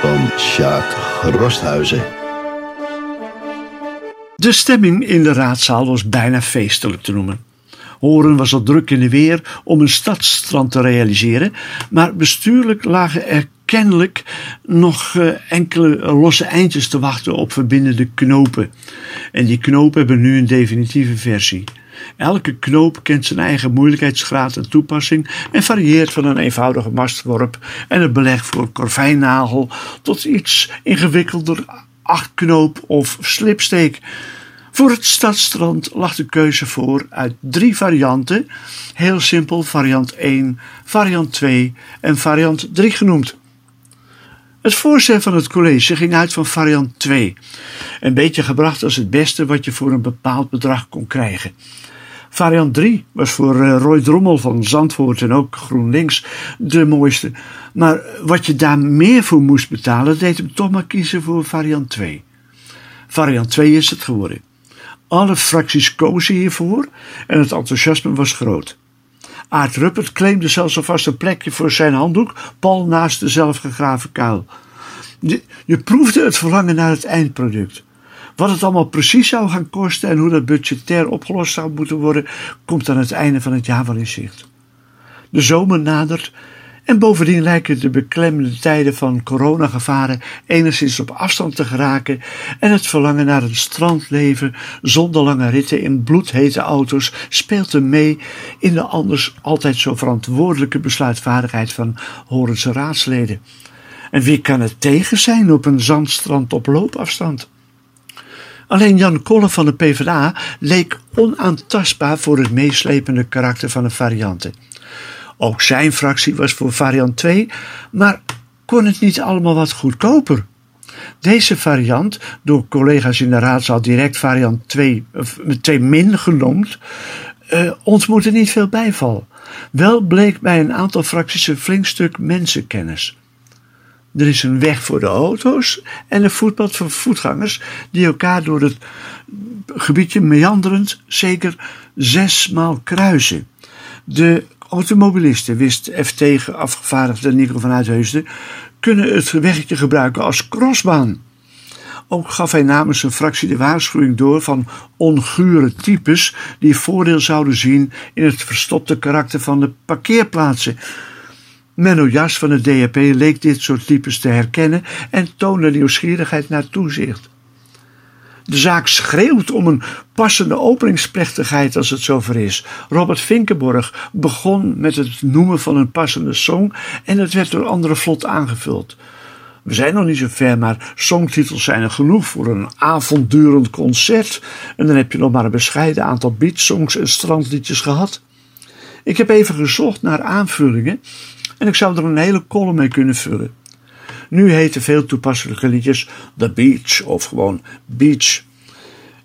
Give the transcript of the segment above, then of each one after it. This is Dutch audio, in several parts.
van Sjaak Rosthuizen. De stemming in de raadzaal was bijna feestelijk te noemen. Horen was al druk in de weer om een stadstrand te realiseren, maar bestuurlijk lagen er kennelijk nog eh, enkele losse eindjes te wachten op verbindende knopen. En die knopen hebben nu een definitieve versie. Elke knoop kent zijn eigen moeilijkheidsgraad en toepassing en varieert van een eenvoudige mastworp en een beleg voor korfijnagel tot iets ingewikkelder achtknoop of slipsteek. Voor het stadstrand lag de keuze voor uit drie varianten, heel simpel variant 1, variant 2 en variant 3 genoemd. Het voorstel van het college ging uit van variant 2, een beetje gebracht als het beste wat je voor een bepaald bedrag kon krijgen. Variant 3 was voor eh, Roy Drommel van Zandvoort en ook GroenLinks de mooiste. Maar wat je daar meer voor moest betalen, deed hem toch maar kiezen voor variant 2. Variant 2 is het geworden. Alle fracties kozen hiervoor en het enthousiasme was groot. Aart Ruppert claimde zelfs alvast een plekje voor zijn handdoek, pal naast de zelfgegraven kuil. Je, je proefde het verlangen naar het eindproduct. Wat het allemaal precies zou gaan kosten en hoe dat budgetair opgelost zou moeten worden, komt aan het einde van het jaar wel in zicht. De zomer nadert en bovendien lijken de beklemmende tijden van coronagevaren enigszins op afstand te geraken en het verlangen naar een strandleven zonder lange ritten in bloedhete auto's speelt er mee in de anders altijd zo verantwoordelijke besluitvaardigheid van Horense raadsleden. En wie kan het tegen zijn op een zandstrand op loopafstand? Alleen Jan Kolle van de PvdA leek onaantastbaar voor het meeslepende karakter van de varianten. Ook zijn fractie was voor variant 2, maar kon het niet allemaal wat goedkoper. Deze variant, door collega's in de raadzaal direct variant 2, 2 min genoemd, uh, ontmoette niet veel bijval. Wel bleek bij een aantal fracties een flink stuk mensenkennis. Er is een weg voor de auto's en een voetpad voor voetgangers die elkaar door het gebiedje meanderend zeker zesmaal kruisen. De automobilisten, wist FT afgevaardigde Nico van Uitheusden, kunnen het weggetje gebruiken als crossbaan. Ook gaf hij namens zijn fractie de waarschuwing door van ongure types die voordeel zouden zien in het verstopte karakter van de parkeerplaatsen Menno Jas van de DAP leek dit soort types te herkennen en toonde nieuwsgierigheid naar toezicht. De zaak schreeuwt om een passende openingsplechtigheid als het zover is. Robert Vinkenborg begon met het noemen van een passende song en het werd door anderen vlot aangevuld. We zijn nog niet zo ver, maar songtitels zijn er genoeg voor een avonddurend concert. En dan heb je nog maar een bescheiden aantal beatsongs en strandliedjes gehad. Ik heb even gezocht naar aanvullingen en ik zou er een hele column mee kunnen vullen. Nu heten veel toepasselijke liedjes The Beach of gewoon Beach.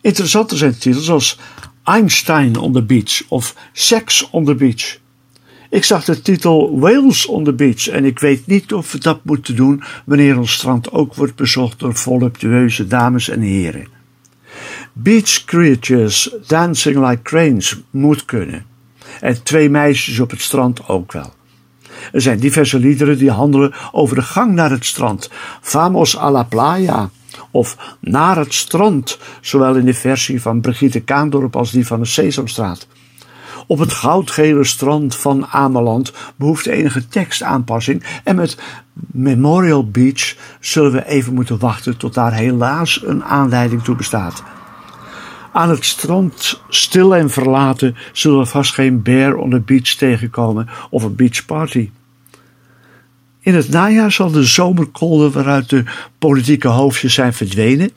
Interessanter zijn titels als Einstein on the Beach of Sex on the Beach. Ik zag de titel Wales on the Beach en ik weet niet of we dat moeten doen wanneer ons strand ook wordt bezocht door voluptueuze dames en heren. Beach creatures dancing like cranes moet kunnen. En twee meisjes op het strand ook wel. Er zijn diverse liederen die handelen over de gang naar het strand. Vamos a la playa. Of naar het strand, zowel in de versie van Brigitte Kaandorp als die van de Sesamstraat. Op het goudgele strand van Ameland behoeft enige tekstaanpassing en met Memorial Beach zullen we even moeten wachten tot daar helaas een aanleiding toe bestaat. Aan het strand, stil en verlaten, zullen we vast geen bear on the beach tegenkomen of een beachparty. In het najaar zal de zomerkolder waaruit de politieke hoofdjes zijn verdwenen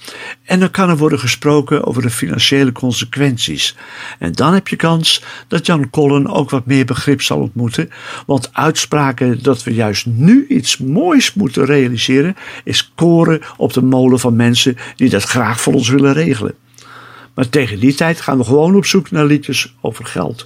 en dan kan er worden gesproken over de financiële consequenties. En dan heb je kans dat Jan Collen ook wat meer begrip zal ontmoeten, want uitspraken dat we juist nu iets moois moeten realiseren is koren op de molen van mensen die dat graag voor ons willen regelen. Maar tegen die tijd gaan we gewoon op zoek naar liedjes over geld.